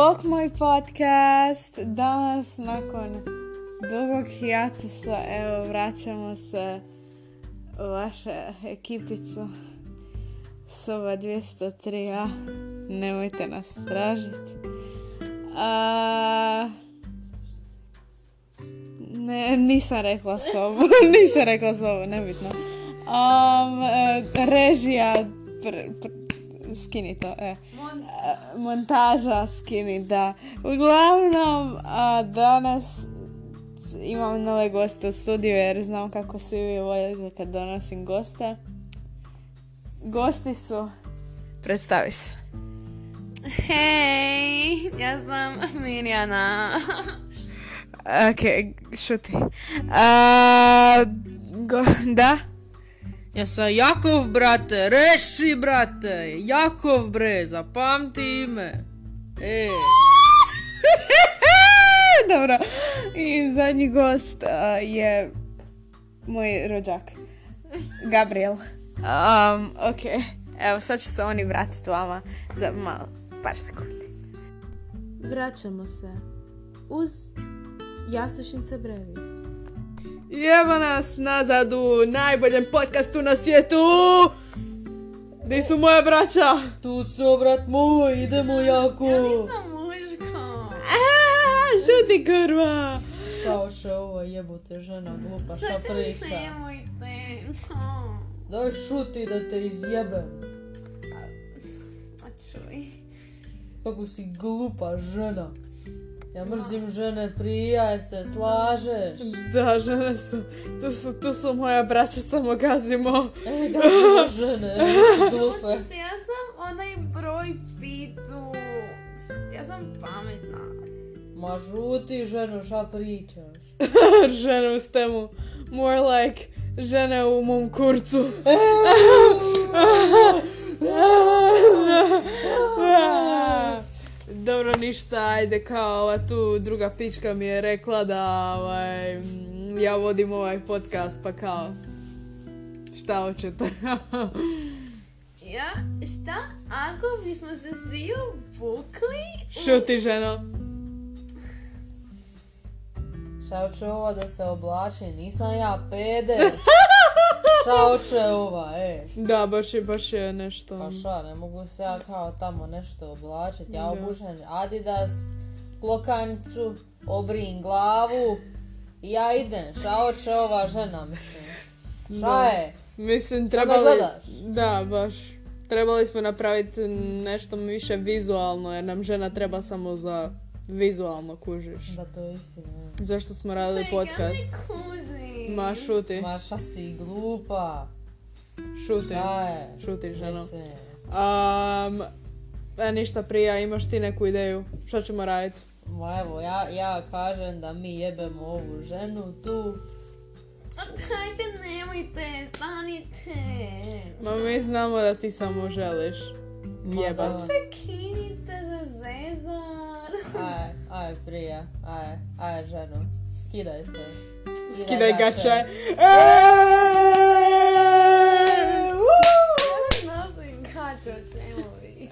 Bok moj podcast. Danas nakon dugog hijatusa, evo, vraćamo se u vašu ekipicu. Soba 203a. Nemojte nas tražiti. A... Ne, nisam rekla sobu. nisam rekla sobu, nebitno. Um, režija, pr- pr- skini to, e. E, Montaža, skini, da. Uglavnom, a, danas imam nove goste u studiju jer znam kako svi vi volite kad donosim goste. Gosti su... Predstavi se. Hej, ja sam Mirjana. Ok, šuti. A, go, da? Ja sam Jakov, brate, reši, brate, Jakov, bre, zapamti ime. E, Dobro. I zadnji gost je moj rođak. Gabriel. Um, ok. Evo, sad će se oni vratiti vama za malo, par sekundi. Vraćamo se uz Jasušnice Brevis. Jeba nas nazad u najboljem podcastu na svijetu. Gdje su moja braća? Tu su, brat moj, idemo jako. Sam muško. Aaa, šuti kurva! Šao še ovo jebote žena glupa, šta? Nemojte. Daj šuti da te izjebem. A čuj. Kako si glupa žena. Ja mrzim žene, prija se, slažeš? Da, žene su, tu su, tu su moja braća, samo gazimo. E, gazimo žene, e, glupe. Ja sam onaj broj pitu. Ja sam pametna. Ma žuti ženo, šta pričaš? žene u stemu. More like žene u mom kurcu. Dobro, ništa, ajde kao ova tu druga pička mi je rekla da ovaj, mm, ja vodim ovaj podcast, pa kao šta hoćete? Ja, šta ako bismo se svi obukli? Šuti ženo. Šta hoće ova da se oblači? Nisam ja pede. Šta hoće ova, e? Da, baš je, baš je nešto. Pa šta, ne mogu se ja kao tamo nešto oblačit. Ja Da. obučem Adidas, klokancu, obrijim glavu i ja idem. Šta hoće ova žena, mislim? Da. je? Mislim, me trebali... gledaš? Da, baš. Trebali smo napraviti nešto više vizualno, jer nam žena treba samo za vizualno kužiš. Da to je istina. Zašto smo radili podcast? Ja. Ma, šuti. Ma šta si glupa? Šuti. Šta je? Šuti, ženo. Um, e, ništa prija, imaš ti neku ideju? Šta ćemo raditi? Ma evo, ja, ja kažem da mi jebemo ovu ženu tu. A Dajte, nemojte, stanite. Ma mi znamo da ti samo želiš Ma jebat. da. Prekinite za zezar. Aj, aj prija, aj, aj ženo, skidaj se. Skidaj gače. Čemu vi?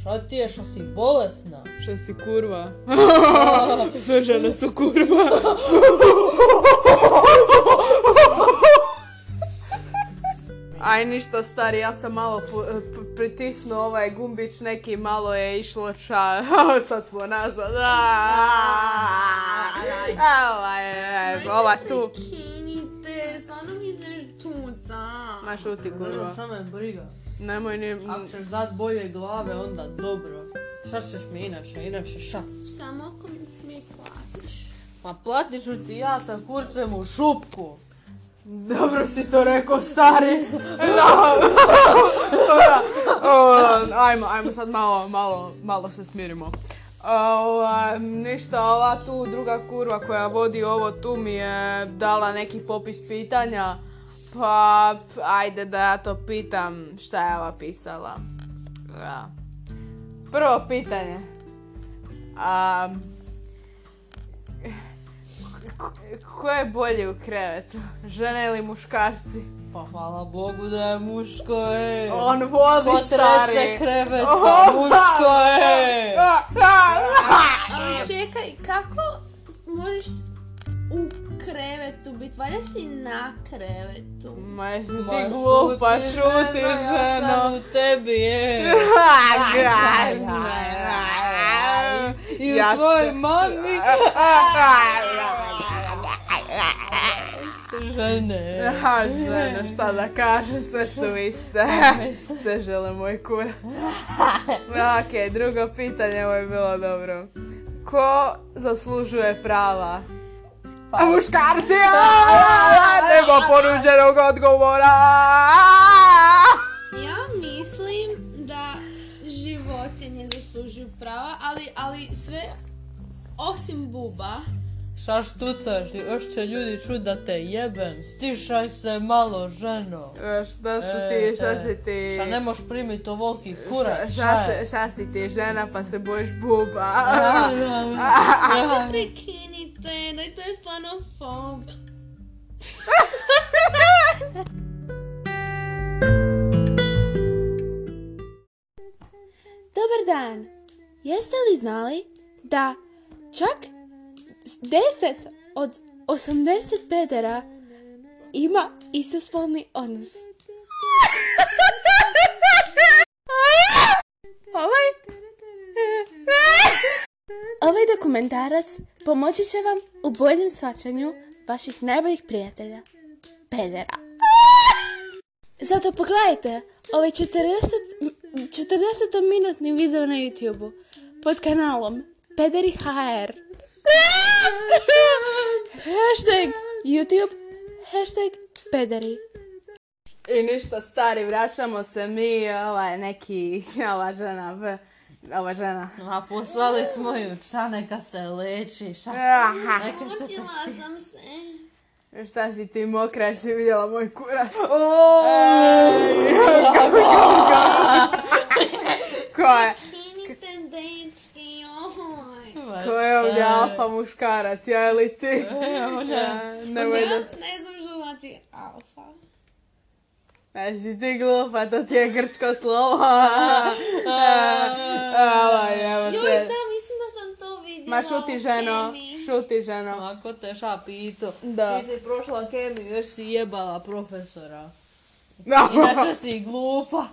Šta ti je, šta si bolesna? Šta si kurva? Sve žene su kurva. Aj ništa stari, ja sam malo p- pritisnuo ovaj gumbić neki, malo je išlo ča, sad smo nazad. Ova je, ova tu. Prekinite, stvarno mi se tuca. Ma šuti kurva. šta me briga? Nemoj ni... Ako ćeš dat bolje glave, onda dobro. Šta ćeš mi inače, inače šta? Samo ako mi platiš. Ma platit ću ti ja sa kurcem u šupku. Dobro si to rekao, stari. Ajmo, ajmo sad malo, malo, malo se smirimo. Ova, ništa, ova tu druga kurva koja vodi ovo tu mi je dala neki popis pitanja. Pa, ajde da ja to pitam šta je ova pisala. Da. Prvo pitanje. A, Ko je bolji u krevetu? Žene ili muškarci? Pa hvala Bogu da je muško, ej. On voli Potrese stari. krevet, Oh, pa muško, ej. Ali čekaj, kako možeš u krevetu biti? Valja si na krevetu. Ma jesi ti Ma, glupa, šuti, šuti Ja sam ženo. u tebi, ej. I u Ja tvojoj mami. Žene. Ha, ženo, šta da kažem, sve su iste. Sve žele moj kurac. Ok, drugo pitanje, ovo je bilo dobro. Ko zaslužuje prava? A muškarci! Nema ponuđenog odgovora! Ja mislim da životinje zaslužuju prava, ali, ali sve osim buba. Šta štucaš, još će ljudi čut da te jebem. Stišaj se malo, ženo. E, Šta su E, ti, šta e, si ti? Šta ne možeš primiti ovoliki kurac, Šta, šta je? šta si ti žena pa se bojiš buba? Prekinite, da je to je stvarno fob. Dobar dan. Jeste li znali da čak 10 od 80 pedera ima istospolni odnos? Ovaj? Ovaj dokumentarac pomoći će vam u boljem shvaćanju vaših najboljih prijatelja, pedera. Zato pogledajte ovaj 40, 40-minutni video na YouTube pod kanalom Pederi HR. Hashtag YouTube, hashtag Pederi. I ništa stari, vraćamo se mi, ovaj neki, ova žena, v- ova žena. A poslali smo ju, ša neka se leči, ša Aha. neka se to sam se. Šta si ti mokra, jesi vidjela moj kurac? Ko je? Alfa muškarac, ja ili ti? Evo, ne. Ja, Nemoj da... ne znam što znači alfa. Jesi ti glupa, to ti je grčko slovo. Ovaj, evo Joj, se. da, mislim da sam to vidjela Ma šuti ženo, šuti ženo. Ako te ša pito, Da. ti si prošla kemiju, još si jebala profesora. Da. Inače si glupa.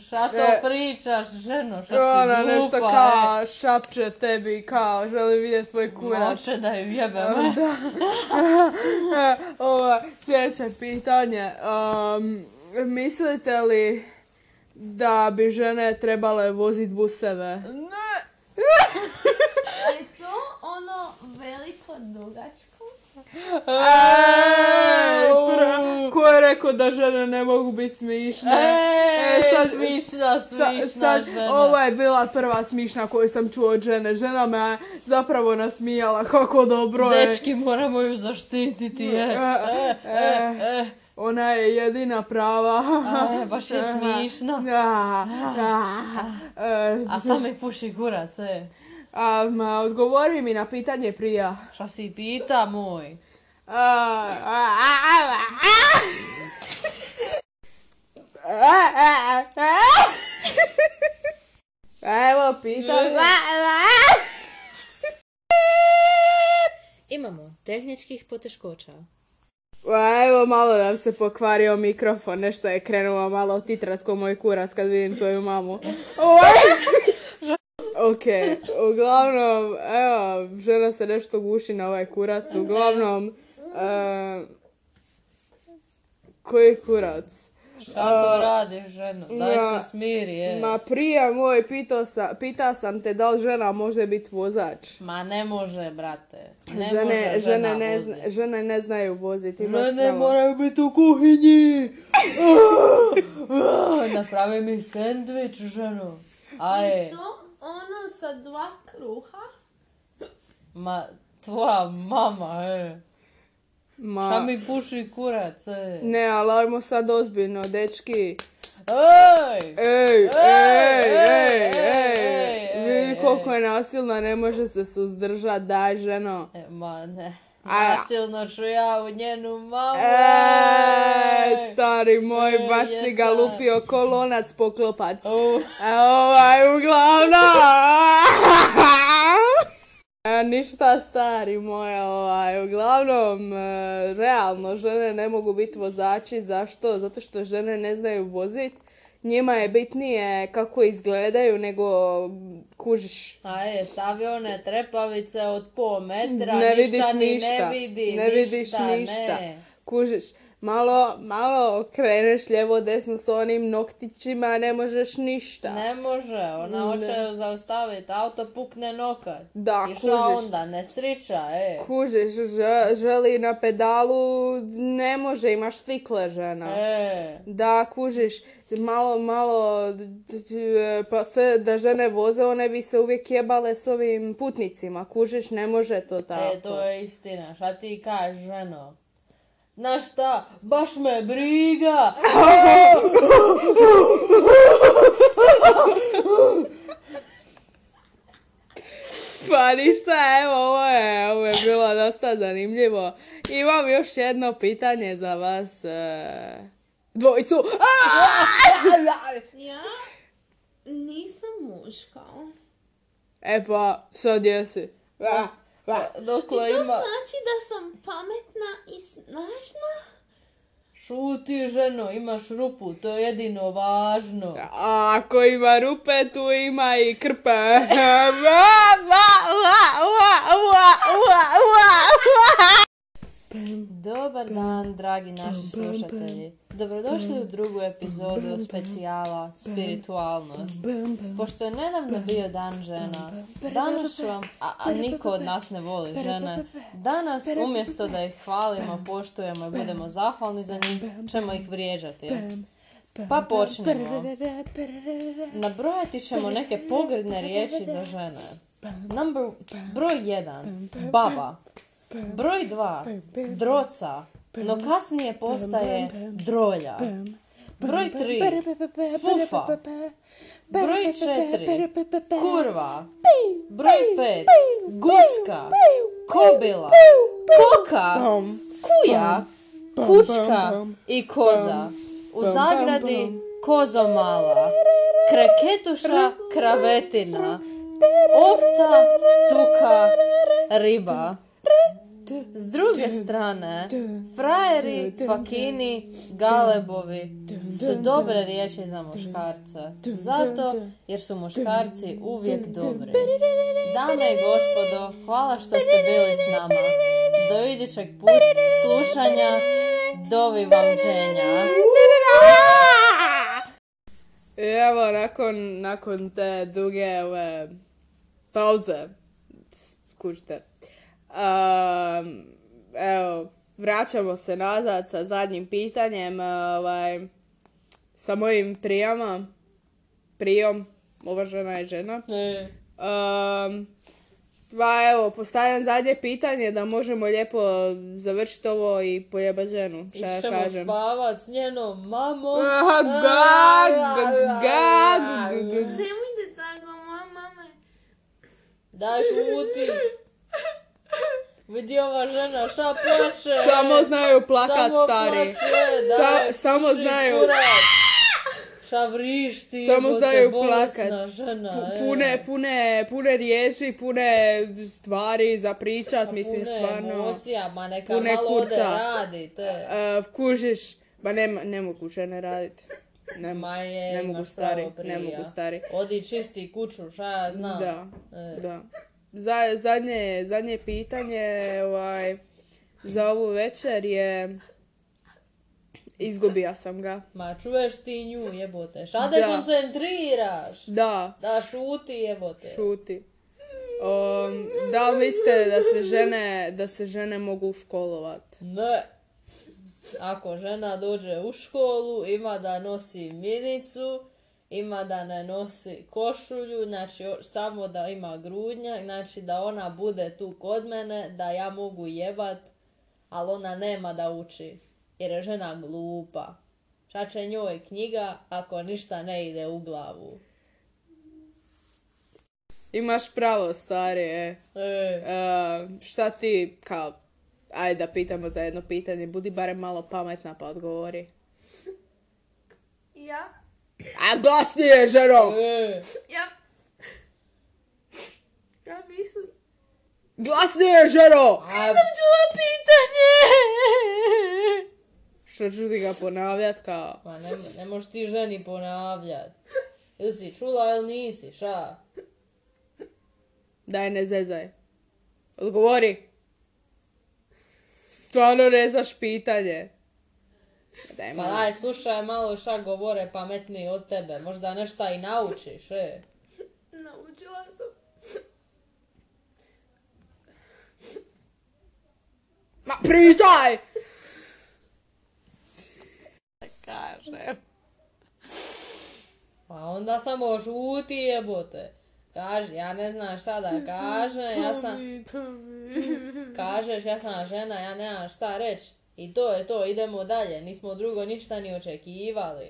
Šta to E. pričaš, ženo, šta si Ona glupa? nešto kao šapče tebi, kao želi vidjeti tvoj e? kurac. Hoće da ju jebem. Ovo, sljedeće pitanje. Um, mislite li da bi žene trebale voziti buseve? Je to ono veliko dugačko? Ej, pra- ko je rekao da žene ne mogu biti smišne? Ej, E, sad- smišna, Sa- smišna sad, žena. ovo je bila prva smišna koju sam čuo od žene. Žena me zapravo nasmijala kako dobro je. Dečki, moramo ju zaštititi, e. E, E, e. Ona je jedina prava. E, baš je smišna. Da, da. A sam mi puši kurac, e. a, ma, odgovori mi na pitanje prija. Šta si pita, moj? A. Evo, pitam. Imamo tehničkih poteškoća. Evo, malo nam se pokvario mikrofon, nešto je krenulo malo titrat ko moj kurac kad vidim tvoju mamu. ok, uglavnom, evo, žena se nešto guši na ovaj kurac, uglavnom, e, koji kurac? Šta to radiš, ženo? Daj se smiri, e. Ma prije moj pitao sam, pita sam te da li žena može biti vozač. Ma ne može, brate. Ne žene, može žena žene, ne, zna- žene ne znaju voziti. Žene moraju biti u kuhinji. Napravi mi sendvič, ženo. Aje, To ono sa dva kruha? ma tvoja mama, e. Ma, Šta mi puši kurac, e. Ne, ali ajmo sad ozbiljno, dečki. Ej! Ej, ej, ej, ej, ej, vidi ej, koliko je nasilna, ne može se suzdržat, daj ženo. E, ma ne. Nasilno ću ja u njenu mamu. Ej, stari moj, Ej, baš si ga lupio kolonac poklopac. E, ovaj, uglavnom... E, Ništa stari moj, ovaj, uglavnom, e, realno, žene ne mogu biti vozači, zašto? Zato što žene ne znaju vozit. Njima je bitnije kako izgledaju nego kužiš. A je, stavi one trepavice od pol metra, ne ništa vidiš ni ništa. ne vidi, ne vidiš ništa, ništa. ne. Kužiš, malo, malo kreneš lijevo desno s onim noktićima, ne možeš ništa. Ne može, ona hoće zaustaviti, auto pukne nokat. Da, I šta kužiš. onda, ne sriča, e. Kužiš, že- želi na pedalu, ne može, ima štikle žena. E, Da, kužiš, malo, malo, pa sve da žene voze, one bi se uvijek jebale s ovim putnicima, kužiš, ne može to tako. e, to je istina, šta ti kažeš, ženo? Znaš šta, baš me briga! Pa ništa, evo, ovo je, ovo je bilo dosta zanimljivo. Imam još jedno pitanje za vas, e, dvojicu. Ja nisam muška. E pa, sad jesi. A, a. Dokle To ima... znači da sam pametna i snažna? Šuti, ženo, imaš rupu, to je jedino važno. A ako ima rupe, tu ima i krpe. Dobar dan, dragi naši slušatelji. Dobrodošli u drugu epizodu specijala Spiritualnost. Pošto je nedavno bio dan žena, danas ću vam, a, a niko od nas ne voli žene, danas umjesto da ih hvalimo, poštujemo i budemo zahvalni za njih, ćemo ih vrijeđati. Pa počnemo. Nabrojati ćemo neke pogrdne riječi za žene. Number, broj jedan, baba. Broj dva, droca, no kasnije postaje drolja. Broj tri, fufa. Broj četiri, kurva. Broj pet, guska, kobila, koka, kuja, kučka i koza. U zagradi kozo mala, kreketuša kravetina, ovca, tuka, riba. S druge strane, frajeri, fakini, galebovi su dobre riječi za muškarce. Zato jer su muškarci uvijek dobri. Dame i gospodo, hvala što ste bili s nama. Do idućeg put slušanja, dovi vam dženja. I evo, nakon, nakon te duge ove pauze, skužite, um, evo, vraćamo se nazad sa zadnjim pitanjem, ovaj, sa mojim prijama, prijom, uvažena je žena. Um, pa evo, postavljam zadnje pitanje da možemo lijepo završiti ovo i pojebat ženu, šta ja kažem. spavat s njenom mamom. Ah, gag, gag, Nemojte tako, moja mama. Daj šuti. Vidi ova žena šta plače. Samo znaju plakat Samo stari. plače, Sa- daj, samo znaju. Šta vrišti, Samo znaju plakat. žena. E. Pune, pune, pune riječi, pune stvari za pričat, mislim Pune stvarno. emocija, ma neka Pune malo ode kurca. radi, te. Uh, kužiš, ba ne, ne mogu žene radit. Ne, Ma je, ne mogu stari, ne mogu stari. Odi čisti kuću, šta ja znam. Da, E. da. Za, zadnje, zadnje pitanje ovaj, za ovu večer je... Izgubija sam ga. Ma čuješ ti nju, jebote. Šta Da. koncentriraš? Da, Da šuti, jebote. šuti. Um, da li mislite da se žene, da se žene mogu školovat? Ne. Ako žena dođe u školu, ima da nosi minicu, ima da ne nosi košulju, znači samo da ima grudnjak, znači da ona bude tu kod mene, da ja mogu jebat, ali ona nema da uči, jer je žena glupa. Šta Šta će njoj knjiga ako ništa ne ide u glavu? Imaš pravo, stari, e. E, E, šta ti, kao, ajde da pitamo za jedno pitanje, budi barem malo pametna pa odgovori. A glasnije, ženo! e, Ja... Ja mislim... Glasnije, ženo! a, Čula pitanje! Što ću ti ga ponavljat kao... ma ne, ne možeš ti ženi ponavljat. Ili si čula ili nisi, ša? Daj, ne zezaj. Odgovori. Stvarno ne znaš pitanje. Daj, Pa malo. daj, slušaj malo ša govore pametniji od tebe. Možda nešto i naučiš, e. Naučila sam. Ma pritaj! Kažem. Pa onda samo šuti jebote. Kaži, ja ne znam šta da kažem, ja sam... Kažeš, ja sam žena, ja nemam šta reći. I to je to, idemo dalje, nismo drugo ništa ni očekivali.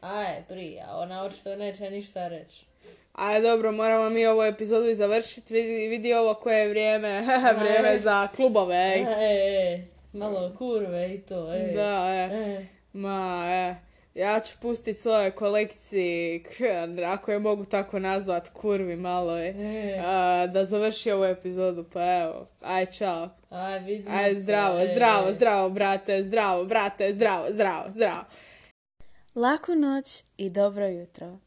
Aj, prija, ona očito neće ništa reći. Ajde, dobro, moramo mi ovu epizodu i završiti. Vidi, vidi ovo koje je vrijeme. vrijeme za klubove, ej. E, e, malo kurve i to, e. Da, e. E, Ma, e. Ja ću pustit svoje kolekciji, k- ako je mogu tako nazvat, kurvi malo je. e. A, da završi ovu epizodu, pa evo. Aj, čao. Aj, vidimo Aj, se, zdravo, zdravo, zdravo, brate, zdravo, brate, zdravo, zdravo, zdravo. Laku noć i dobro jutro.